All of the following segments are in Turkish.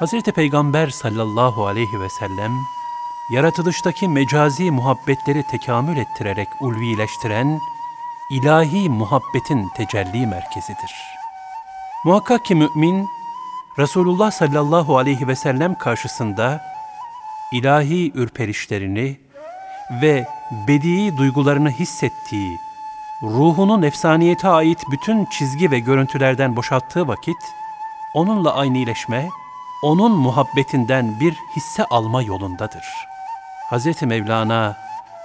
Hz. Peygamber sallallahu aleyhi ve sellem, yaratılıştaki mecazi muhabbetleri tekamül ettirerek ulvileştiren, ilahi muhabbetin tecelli merkezidir. Muhakkak ki mümin, Resulullah sallallahu aleyhi ve sellem karşısında ilahi ürperişlerini ve bedii duygularını hissettiği, ruhunun efsaniyete ait bütün çizgi ve görüntülerden boşalttığı vakit, onunla aynileşme, onun muhabbetinden bir hisse alma yolundadır. Hz. Mevlana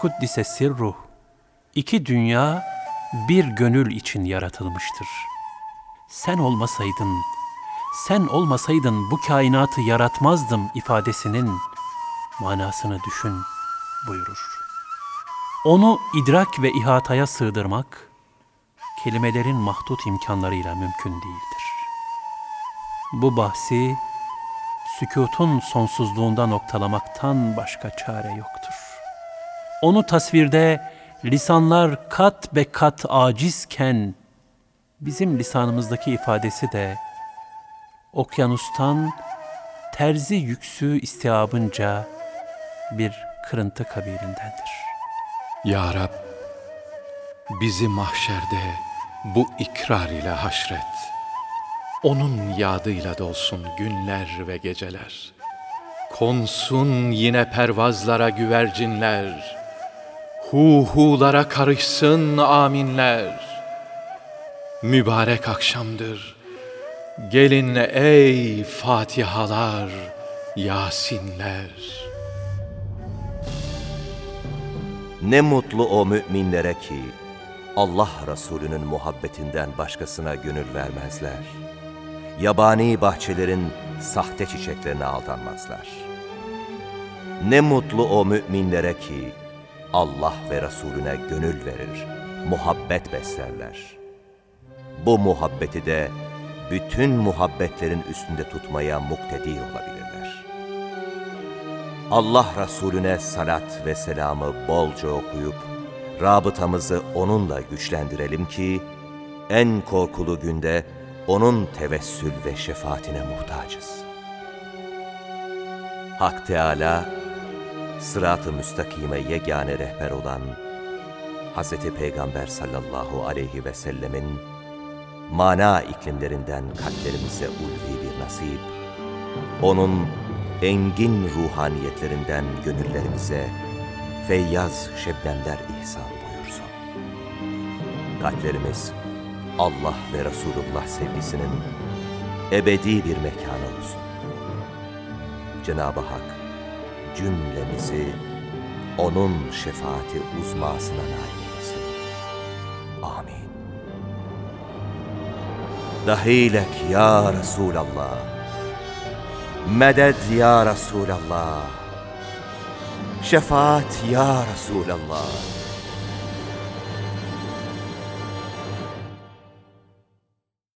Kuddise Sirruh, iki dünya bir gönül için yaratılmıştır. Sen olmasaydın, sen olmasaydın bu kainatı yaratmazdım ifadesinin manasını düşün buyurur. Onu idrak ve ihataya sığdırmak, kelimelerin mahdut imkanlarıyla mümkün değildir. Bu bahsi, sükutun sonsuzluğunda noktalamaktan başka çare yoktur. Onu tasvirde lisanlar kat be kat acizken, bizim lisanımızdaki ifadesi de, okyanustan terzi yüksü istiabınca bir kırıntı kabilindendir. Ya Rab, bizi mahşerde bu ikrar ile haşret. Onun yadıyla dolsun günler ve geceler. Konsun yine pervazlara güvercinler. Hu hulara karışsın aminler. Mübarek akşamdır. Gelin ey Fatihalar, Yasinler. Ne mutlu o müminlere ki Allah Resulü'nün muhabbetinden başkasına gönül vermezler. Yabani bahçelerin sahte çiçeklerine aldanmazlar. Ne mutlu o müminlere ki Allah ve Resulüne gönül verir, muhabbet beslerler. Bu muhabbeti de bütün muhabbetlerin üstünde tutmaya muktedir olabilirler. Allah Resulüne salat ve selamı bolca okuyup, rabıtamızı onunla güçlendirelim ki, en korkulu günde onun tevessül ve şefaatine muhtacız. Hak Teala, sırat-ı müstakime yegane rehber olan Hz. Peygamber sallallahu aleyhi ve sellemin mana iklimlerinden kalplerimize ulvi bir nasip, onun engin ruhaniyetlerinden gönüllerimize feyyaz şebnemler ihsan buyursun. Kalplerimiz Allah ve Resulullah sevgisinin ebedi bir mekanı olsun. Cenab-ı Hak cümlemizi onun şefaati uzmasına nail eylesin. Amin. Dahilek ya Resulallah. Meded ya Resulallah. Şefaat ya Resulallah.